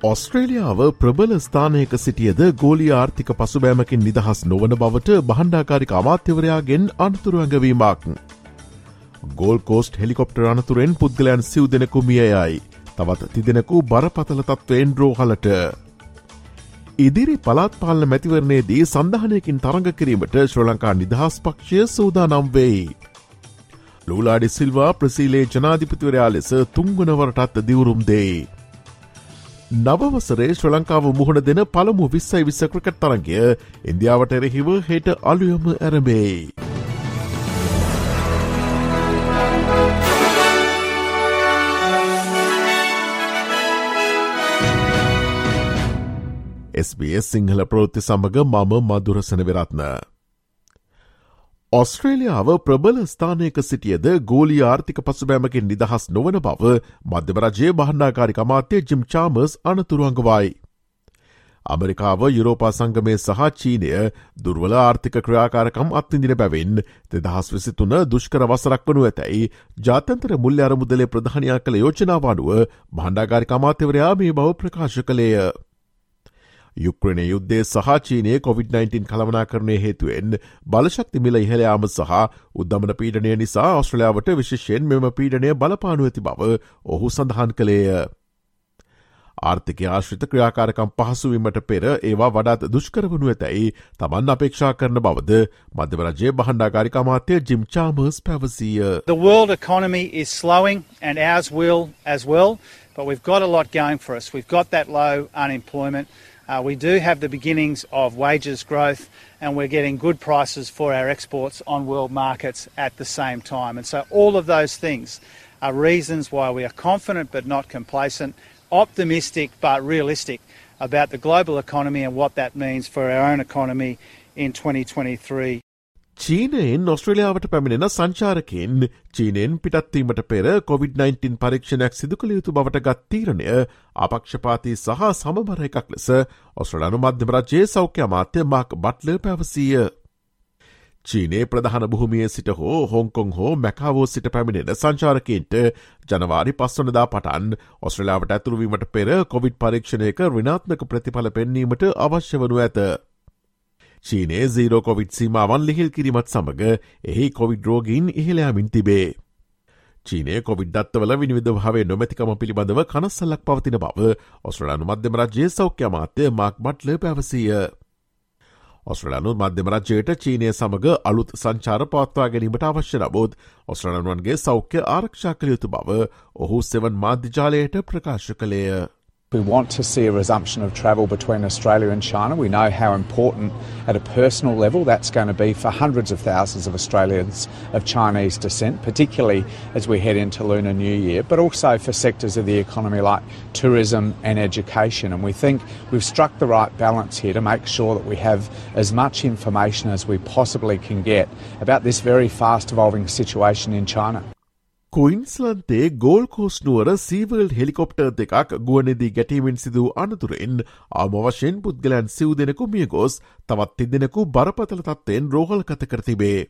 ඔස්ට්‍රේලියාව ප්‍රබල ස්ථානයක සිටියද ගෝලි ආර්ථික පසුබෑමකින් නිදහස් නොවන බවට බහන්ඩාකාරික අමාත්‍යවරයාගෙන් අනතුරුවඟවීමක්. ගෝල් කෝස්ට් හෙලිකොප්ටර් අනතුරෙන් පුද්ගලයන් සිව් දෙනෙකු මියයයි. තවත් තිදෙනෙකු බරපතල තත්ත්වයෙන් රෝහලට. ඉදිරි පලාත් පාලන මැතිවරණයේදී සඳහනයකින් තරඟ කිරීමට ශ්‍ර ලංකා නිදහස් පක්ෂය සූදානම් වෙයි. ලූලාඩි සිල්වා ප්‍රසීලේ ජනාධිපතිවරයා ලෙස තුංගුණවරටත් දිවුරුම් දෙයි. නවවසරේ ශ්‍ර ලංකාව මුහුණ දෙන පළමු විස්සයි විස්ස ක්‍රිකට් තරගය ඉන්දියාවට එරෙහිව හෙට අලුයම ඇරඹේ. SBS සිංහල ප්‍රෘති සමඟ මම මදුරසන වෙරත්න. ඔස්ට්‍රේලියාව ප්‍රබල ස්ථානයක සිටියද ගෝලි ආර්ථික පසුබෑමකින් නිදහස් නොවන බව මධ්‍යමරජයේ බහන්ඩාකාරි අමාත්‍ය ජිම් චාමස් අනතුරුවංගවයි. අමරිකාව යුරෝපා සංගමය සහ චීනය දුර්වල ආර්ථික ක්‍රියාකාරකම් අත්තිදින බැවින් දෙදහස් විසිතුන දුෂ්කර වසරක් වනු ඇතැයි ජාතන්තර මුල්්‍ය අරමුදලේ ප්‍රධානයා කළ යෝජනාවානුව බහන්ඩාගාරි අමාත්‍යවරයා මේ බව ප්‍රකාශ කළේය. යුක්‍රණය යුද්ධේ සහචීනය COොVID-19 කළවනා කරණය හේතුවෙන් බලශක්ති මිල ඉහළයාම සහ උද්දමන පීඩනය නිසා ඔස්ට්‍රලයාාවට විශෂයෙන් මෙම පීඩනය බලපානු ඇති බව ඔහු සඳහන් කළේය. ආර්ථික ආශ්‍රිත ක්‍රියාකාරකම් පහසුවීමට පෙර ඒවා වඩාත් දුෂ්කරවනු ඇතැයි තමන් අපේක්ෂා කරන බවද මධ්‍යවරජය බහන්ඩාගාරික අමාත්‍ය ජිම් චාමර්ස් පැවසීය. The world economy is slowing and ours will as well, but we've got a lot going for us. We've got that low unemployment. Uh, we do have the beginnings of wages growth, and we're getting good prices for our exports on world markets at the same time. And so, all of those things are reasons why we are confident but not complacent, optimistic but realistic about the global economy and what that means for our own economy in 2023. චීනයෙන් ඔස්ට්‍රලියාවට පැමිණෙන සංචාරකෙන් චීනයෙන් පිටත්වීමට පෙර COVID-19 පරීක්ෂණයක් සිදු කළ යුතු බවට ගත්තීරණය අපක්ෂපාති සහ සමබර එකක් ලෙස ඔස්ට්‍රලනු මධ්‍යමරජයේ සෞඛ්‍ය අමාත්‍ය මක් බට්ල පැවසීය. චීනයේ ප්‍රධාන භූමිය සිට හෝ හොංකොං හෝ මැකාවෝ සිට පැමිණෙන සංචාරකන්ට ජනවාරි පස්සනදා පටන් ඔස්ට්‍රලාවට ඇතුරුවීමට පෙර කොවිඩ් පරීක්ෂණයක රිනාත්මක ප්‍රතිඵල පෙන්වීමට අවශ්‍ය වනු ඇත. චීනයේ සීරෝ කොවිඩ් සීමාවන් ලිහිල් කිරීමත් සමඟ එහි කොවිඩ් රෝගීන් ඉහළයාමින් තිබේ. චීනය කොවිඩ්දත්වල විනිවිධ භාවේ නොමැතිකම පිළිබඳව කනස්සල්ලක් පවතින බව ඔස්ට්‍රලනු මධ්‍යම රජයේ සෞඛ්‍ය මාත්‍ය මාක් බට්ල පැවසීය. ඔස්ට්‍රලනු මධ්‍යම රජයට චීනය සමඟ අලුත් සංචාර පවත්වා ගැනීමට අවශ්‍ය නබෝත් ඔස්ට්‍රලනුවන්ගේ සෞඛ්‍ය ආරක්ෂා කළ යුතු බව ඔහු සෙවන් මාධ්‍යජාලයට ප්‍රකාශ කළේය. We want to see a resumption of travel between Australia and China. We know how important, at a personal level, that's going to be for hundreds of thousands of Australians of Chinese descent, particularly as we head into Lunar New Year, but also for sectors of the economy like tourism and education. And we think we've struck the right balance here to make sure that we have as much information as we possibly can get about this very fast evolving situation in China. කුයින්ස්ලන්තේ Gold කෝස්නුවර Sea World helicopter දෙකක් ගුවනෙදී ගැටීමෙන් සිදූ අනතුරෙන් ආම වශයෙන් පුද්ගලයන් සිව් දෙනෙකු මිය ගොස් තවත් තිදෙනෙකු බරපතල තත්වයෙන් රෝහල් කත කරතිබේ.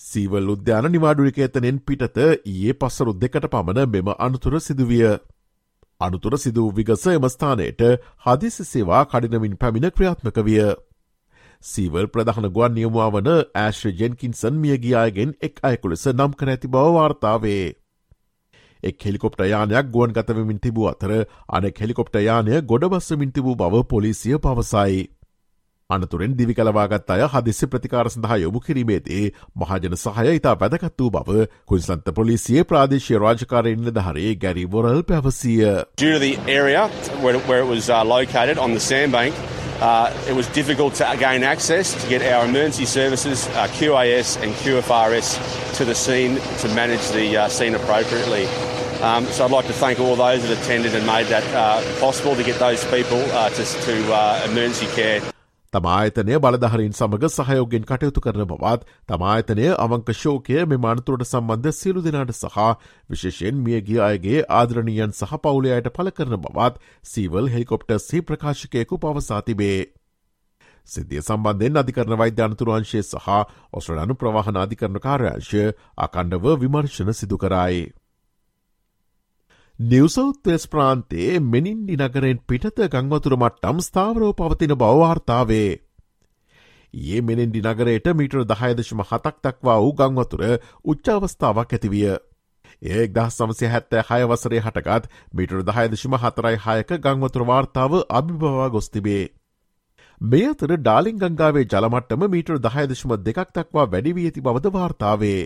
සීවල් උද්‍යාන නිවාඩුරිකේතනෙන් පිටත ඒ පස්සරු දෙකට පමණ මෙම අනතුර සිදුවිය. අනුතුර සිදූ විගස එමස්ථානයට හදිසි සේවා කඩිනමින් පැමිණ ක්‍රියාත්මක විය. සීවල් ප්‍රධාන ගුවන් නියමුවා වන ඇශ්්‍ර ජෙන්කින්සන් මියගියායගෙන් එක් අයකු ලෙස නම් කර ඇති බව වාර්තාවේ. එක් හෙලිකොප්ට යානයක් ගුවන් ගතවමින් තිබූ අතර අනෙක් හෙලිකොප්ට යානය ගොඩබස්සමින් තිබූ බව පොලිසිය පවසයි. අනතුරෙන් දිවි කලවාගත් අය හදිසි ප්‍රතිකාර සඳහා යොමු කිරීමේදී මහජන සහය ඉතා වැදගත් වූ බව කුන්සන්ත පොලිසියේ ප්‍රාදේශය රාජකාරයෙන් නිලධහරේ ගැරි බොරල් පැවසිය. Uh, it was difficult to gain access to get our emergency services, uh, QAS and QFRS, to the scene to manage the uh, scene appropriately. Um, so I'd like to thank all those that attended and made that uh, possible to get those people uh, to, to uh, emergency care. තමායතනය බලධහරින් සමඟ සහයෝගෙන් කටයුතු කරන බවත් තමායතනය අවංක ශෝකය මෙ මනතුරට සම්බන්ධ සියලු දෙනාට සහ විශේෂෙන් මියගිය අයගේ ආදරණීයන් සහ පවුලයට පල කරන බවත් සීවල් හෙලිකොප්ටර්සි ප්‍රකාශකයකු පවසා තිබේ. සිද්ධිය සම්බන්ධයෙන් අධිකරන වෛද්‍යානතුරුවංශය සහ ඔස්ට්‍රලනු ප්‍රවාහන අධිකරන කාර්යංශය අකණ්ඩව විමර්ශන සිදු කරයි. නිවසෞත්වස් ප්‍රාන්තයේ මෙනින්ඩි නගරෙන් පිටත ගංවතුර මට්ටම් ස්ථාවරෝ පවතින බවවාර්තාවේ. ඒ මෙනෙන්ඩි නගරයට මීටර දහයදශම හතක් දක්වා වූ ගංවතුර උච්චාවස්ථාවක් ඇතිවිය. ඒක් දහ සමසය හැත්තෑ හයවසරේ හටගත් මිටර දහයදශම හතරයි හයක ගංවතුර වාර්තාව අභිභවා ගොස්තිබේ. මේ අතර ඩාලිං ගංගාවේ ජලමට්ටම මීටර දහයදශම දෙකක් දක්වා වැඩිවී ඇති බවද වාර්තාවේ.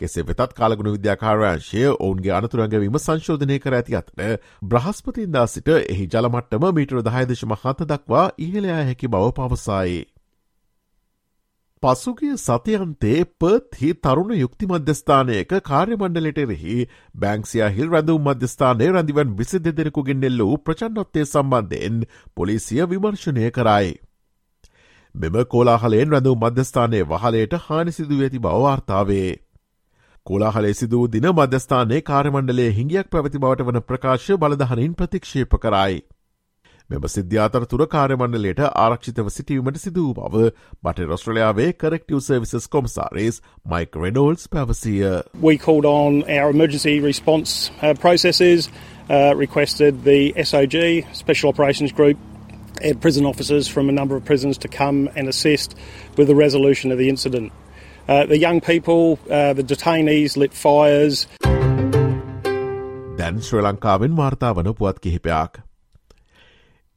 කෙසේ වෙතත් කාලගුණ විද්‍යාකාරංශය ඔවුන්ගේ අනතුරංගවීම සංශෝධනය කර ඇති අතන බ්‍රහස්පතින්දා සිට එහි ජලමට්ටම මීටර දහයදශම හත දක්වා ඉහලයා හැකි බව පවසයි. පසුගිය සතියන්තේ පර්ත්හි තරුණ යුක්ති මධ්‍යස්ථානයක කාර්යමණ්ඩලට එරෙහි බැංක්සියා හිල් රැඳවම් මධ්‍යස්ථානය රැඳිවන් විසි දෙදෙනෙකුගෙන් එල්ල වූ ප්‍රචන්ඩොත්තේ සම්බන්ධයෙන් පොලිසිය විමර්ශනය කරයි. මෙම කෝලාහලයෙන් රැඳවම් මධ්‍යස්ථානය වහලයට හානිසිදුව ඇති බවවාර්තාවේ. කෝලාහලේ සිදූ දින මධ්‍යස්ථානයේ කාර්මණ්ඩලේ හිංගියක් පැවති බවට වන ප්‍රකාශ බලධහනින් ප්‍රතික්ෂේප කරයි. මෙම සිද්ධාතර තුර කාර්යමණ්ඩලයට ආරක්ෂිතව සිටීමට සිදූ බව බට රොස්ට්‍රලයාාවේ corrective services commissioner Mike Reynolds පැවසිය. We called on our emergency response uh, processes, uh, requested the SOG, Special Operations Group, and prison officers from a number of prisons to come and assist with the resolution of the incident. Uh, the young people, uh, the detainees lit fires. දැන් ශ්‍ර ලංකාවෙන් වාර්තා වන පුවත් කිහිපයක්.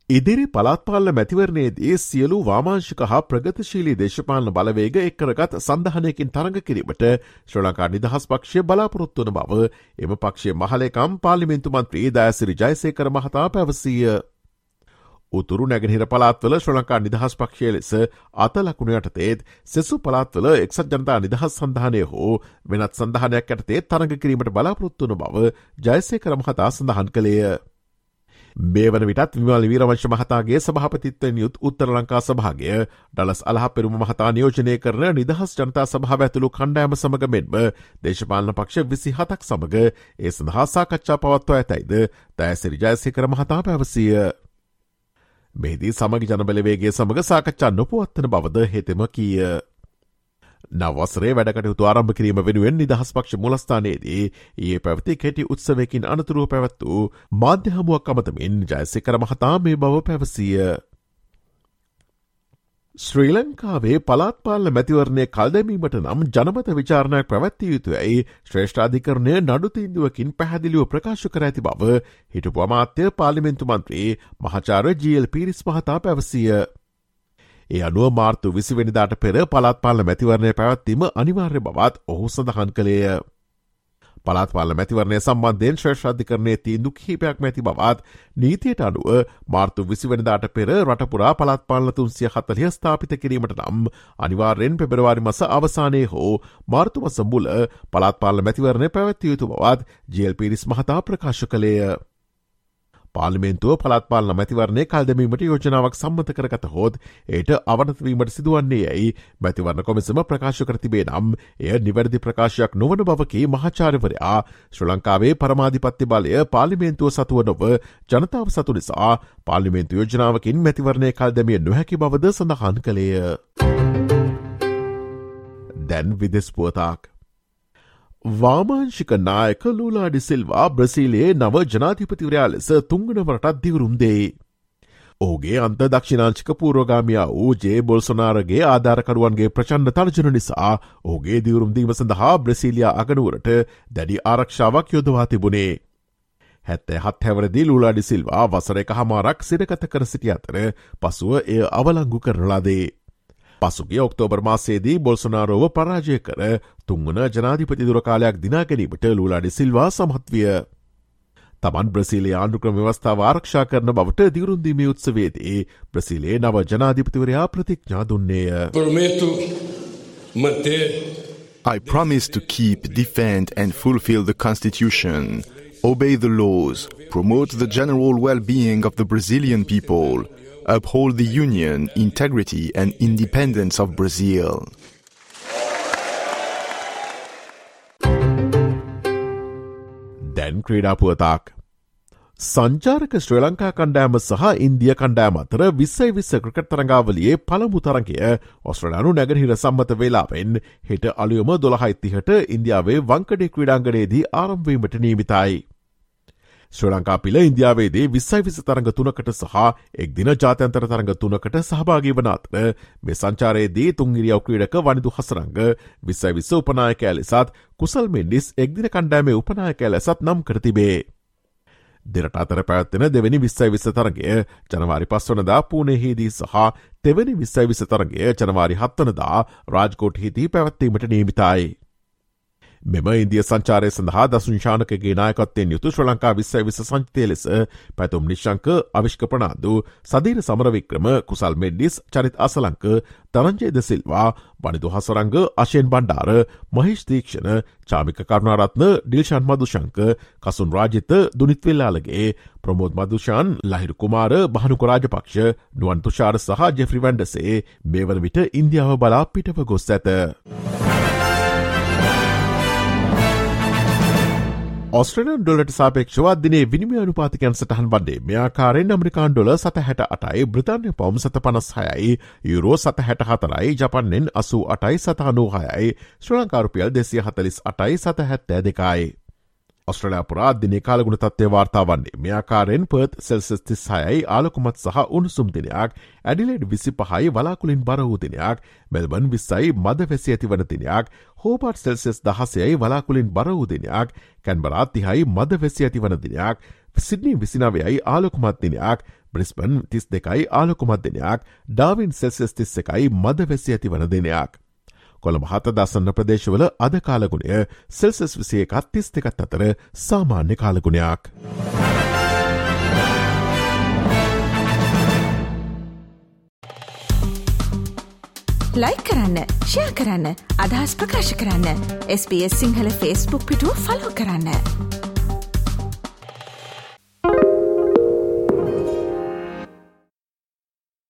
ඉදිරි පළත්පාලන මැතිවරණයේදී සියලු වාමාංශික හා ප්‍රගතිශීලී දේශපාලන බලවේග එක්කරගත් සඳහනයකින් තරඟ කිරීමට ශ්‍ර ලංකා නිදහස් පක්ෂය බලාපොරොත්වන බව එම පක්ෂය මහලකම් පාලිමින්තු මන්ත්‍රී දෑසිරි ජයසේකර මහතා පැවසීය. උතුරු නැගෙනහිර පලාත්වල ශ්‍රලංකා නිදහස් පක්ෂය ලෙස අතලකුණ යටතේත් සෙසු පලාත්වල එක්සත් ජනතා නිදහස් සඳහනය හෝ වෙනත් සඳහනයක් ඇටතේ තරග කිරීමට බලාපොරොත්තුවන බව ජයසය කරමහතා සඳහන් කළේය. මේ වන විටත් විමල් වීරවංශ මහතාගේ සභහපතිත්වයෙන් යුත් උත්තර ලංකා සභාගය ඩලස් අලහ පෙරුම මහතා නියෝජනය කරන නිදහස් ජනතා සභාව ඇතුළු කණ්ඩෑම සමඟ මෙන්ම දේශපාලන පක්ෂ විසි හතක් සමඟ ඒ සඳහා සාකච්ඡා පවත්ව ඇතැයිද දෑසිරි ජයසය කර මහතා පැවසිය. මෙහිදී සමගි ජනබලවේගේ සමඟ සාකච්ඡා නොපුවත්වන බවද හෙතෙම කීය. නවසරේ වැඩකටයුතු ආරම්භ කිරීම වෙනුවෙන් නිදහස් පක්ෂ මුලස්ථානයේදී ඒ පැවති කෙටි උත්සවයකින් අනතුරුව පැවැත් වූ මාධ්‍යහමුවක් අමතමින් ජයසිකර මහතා මේ බව පැවසිය. ශ්‍රී ලංකාවේ පලාත්පාල මැතිවරණය කල්දැමීමට නම් ජනමත විචාරණයක් පැවැත්තිය යුතුයයි ශ්‍රේෂ්ඨාධිකරණය නඩු තීන්දුවකින් පැහැදිලිව ප්‍රකාශ කර ඇති බව හිටපු අමාත්‍ය පාලිමෙන්තු මන්ත්‍රී මහචාර ජීල් පිරිස් මහතා පැවසිය. ඒ අනුව මාර්තු විසිවෙනිදාට පෙර පලාත්පාල මැතිවරණය පැවැත්වීම අනිවාර්ය බවත් ඔහු සඳහන් කළේය. පලාත්පාල මැතිවරණය සම්බන්ධයෙන් ශ්‍රේෂ්‍රාධිකරණය තීන්දු කිහිපයක් මැති බවත් නීතියට අනුව මාර්තු විසිවනිදාට පෙර රටපුරා පළත්පාලන තුන්සිය හතලිය ස්ථාපිත කිරීමට නම් අනිවාර්යෙන් පෙබරවාරි මස අවසානය හෝ මාර්තුමස මුල පළත්පාල මැතිවරණය පැවැත්තිය යුතු බවත් ජල් පිරිස් මහතා ප්‍රකාශ කළේය. පාලිමේන්තුව පළත්පාලන මැතිවරණය කල්දමීමට යෝජනාවක් සම්මත කරගත හෝත් ඒට අවනතවීමට සිදුවන්නේ යැයි මැතිවරණ කොමිසම ප්‍රකාශ කරතිබේ නම් එය නිවැරදි ප්‍රකාශයක් නොවන බවකි මහාචාරවරයා ශ්‍ර ලංකාවේ පරමාධිපත්ති බලය පාලිමේන්තුව සතුව නොව ජනතාව සතු නිසා පාලිමේන්තු යෝජනාවකින් මැතිවරණය කල්දමිය නොහැකි බවද සඳහන් කළේය. දැන් විදෙස් පුවතාක්. වාමාංශික නායක ලූලාඩි සිල්වා බ්‍රසීලයේ නව ජනාධිපතිවරයා ලෙස තුංගනවරටත් දිවරුම්දේ. ඕගේ අන්ත දක්ෂිනාංචික පූරෝගාමියා වූ ජේ බොල්සොනාරගේ ආධාරකරුවන්ගේ ප්‍රචන්්ඩ තර්ජන නිසා ඕගේ දිවරුම්දීම සඳහා බ්‍රසීලියයා අගනුවරට දැඩි ආරක්ෂාවක් යොදවා තිබුණේ. හැත්තෑ හත් හැවරදි ලූලාඩි සිල්වා වසර එක හමාරක් සිරකත කර සිටි අතර පසුව එය අවලංගු කරලාදේ. පසුගේ ඔක්තෝබර් මාසේදී බොල්සනාරෝව පරාජය කර තුංවන ජනාධිපති දුරකාලයක් දිනාගැනීමට ලූලාඩි සිල්වා සමත්විය. තමන් බ්‍රසිලේ ආණ්ඩුක්‍රම ව්‍යවස්ථාව ආරක්ෂා කරන බවට දිවරුන්දීමේ උත්සවේදී බ්‍රසිලේ නව ජනාධිපතිවරයා ප්‍රතිඥා දුන්නේය. I promise to keep, defend and fulfill the Constitution, obey the laws, promote the general well-being of the Brazilian people, uphold the union, integrity, and independence of Brazil. දැන් ක්‍රීඩාපුවතාක්. සංචාරක ශ්‍ර ලංකා කණ්ඩෑම සහ ඉන්දිය කණ්ඩෑම අතර විස්සයි විස්ස ක්‍රිකට් තරඟාවලියේ පළමු තරගය ඔස්ට්‍රලයානු නැගහිර සම්මත වෙලාවෙන් හෙට අලියොම දොළහයිත්තිහට ඉන්දියාවේ වංකඩේ ක්‍රඩාංගනයේදී ආරම්වීමට නීමිතයි. ශ්‍ර ලංකා පිල ඉන්දියාවේදී විස්සයි විස තරඟ තුනකට සහ එක් දින ජාතන්තර තරඟ තුනකට සහභාගී වන අතර මේ සංචාරයේදී තුන්ගිරියව ක්‍රීඩක වනිදු හසරංග විස්සයි විස්ස උපනායකෑ ලෙසත් කුසල් මෙන්ඩිස් එක්දින කණ්ඩෑමේ උපනායකෑ ලෙසත් නම් කරතිබේ. දෙරට අතර පැත්වෙන දෙවැනි විස්සයි විස්ස තරගේ ජනවාරි පස්වනදා පූනෙහිදී සහ තෙවැනි විස්සයි විස තරගේ ජනවාරි හත්වනදා රාජ්කෝට් හිදී පැවැත්වීමට නීමිතයි. මෙම ඉන්දිය සංචාරය සඳහා දසුංශානකගේ නායකත්තයෙන් යුතු ශ්‍ර ලංකා විස්සයි විස සංචිතය ලෙස පැතුම් නිශ්ංක අවිශ්ක ප්‍රනාාදු සදීර සමරවික්‍රම කුසල් මෙඩ්ඩිස් චරිත් අසලංක තරංජය දෙසිල්වා බනිදු හසරංග අශයෙන් බණ්ඩාර මහිෂ් තීක්ෂණ චාමික කරුණාරත්න ඩිල්ෂන් මදුශංක කසුන් රාජිත දුනිත්වෙල්ලාලගේ ප්‍රමෝද් මදුෂාන් ලහිරු කුමාර බහනුක රාජපක්ෂ නුවන් තුෂාර සහ ජෙෆ්‍රි වැන්ඩසේ මේ වන විට ඉන්දියාව බලා පිටව ගොස් ඇත. ඔස්ට්‍රලන් ඩොලට සාපේක්ෂවා දිනේ විනිමය අනුපාතිකයන් සටහන් වන්නේ මෙයාකාරෙන් අමරිකාන් ඩොල සත හැට අටයි බ්‍රතාන්‍ය පවම් සත පනස් හයයි යුරෝ සත හැට හතරයි ජපන්නෙන් අසූ අටයි සතානූහයයි ශ්‍ර ලංකාරුපියල් දෙසිය හතලිස් අටයි සත හැත්තෑ දෙකයි. ඔස්ට්‍රලයා පුරා දිනේ කාලගුණ තත්වය වාර්තාාවන්නේ මෙයාකාරෙන් පර්ත් සෙල්සස් තිස් හයයි ආලකුමත් සහ උණුසුම් දිනයක් ඇඩිලෙඩ් විසි පහයි වලාකුලින් බරවූ දිනයක් මෙල්බන් විස්සයි මද වැසි ඇති වන දිනයක් හෝපට් සෙල්සෙස් දහසයයි වලාකුලින් බරවූ දිනයක් කැන්බරාතිහයි මද වැසි ඇති වන දිනයක් සිද්නී විසිනාවයයි ආලොකුමත් දිනයක් බ්‍රිස්බන් තිස් දෙකයි ආලොකුමත් දිනයක් ඩාවින් සෙල්සෙස් තිස් එකයි මද වැසි ඇති වන දිනයක්. කොළඹ හත දසන්න ප්‍රදේශවල අද කාලගුණය සෙල්සස් විසිය එකත් තිස් දෙකත් අතර සාමාන්‍ය කාලගුණයක්. ලයි කරන්න ෂයා කරන්න අදහස් ප්‍රකාශ කරන්න SBS සිංහල ෆස්බුක් පිටුව ෆලෝ කරන්න.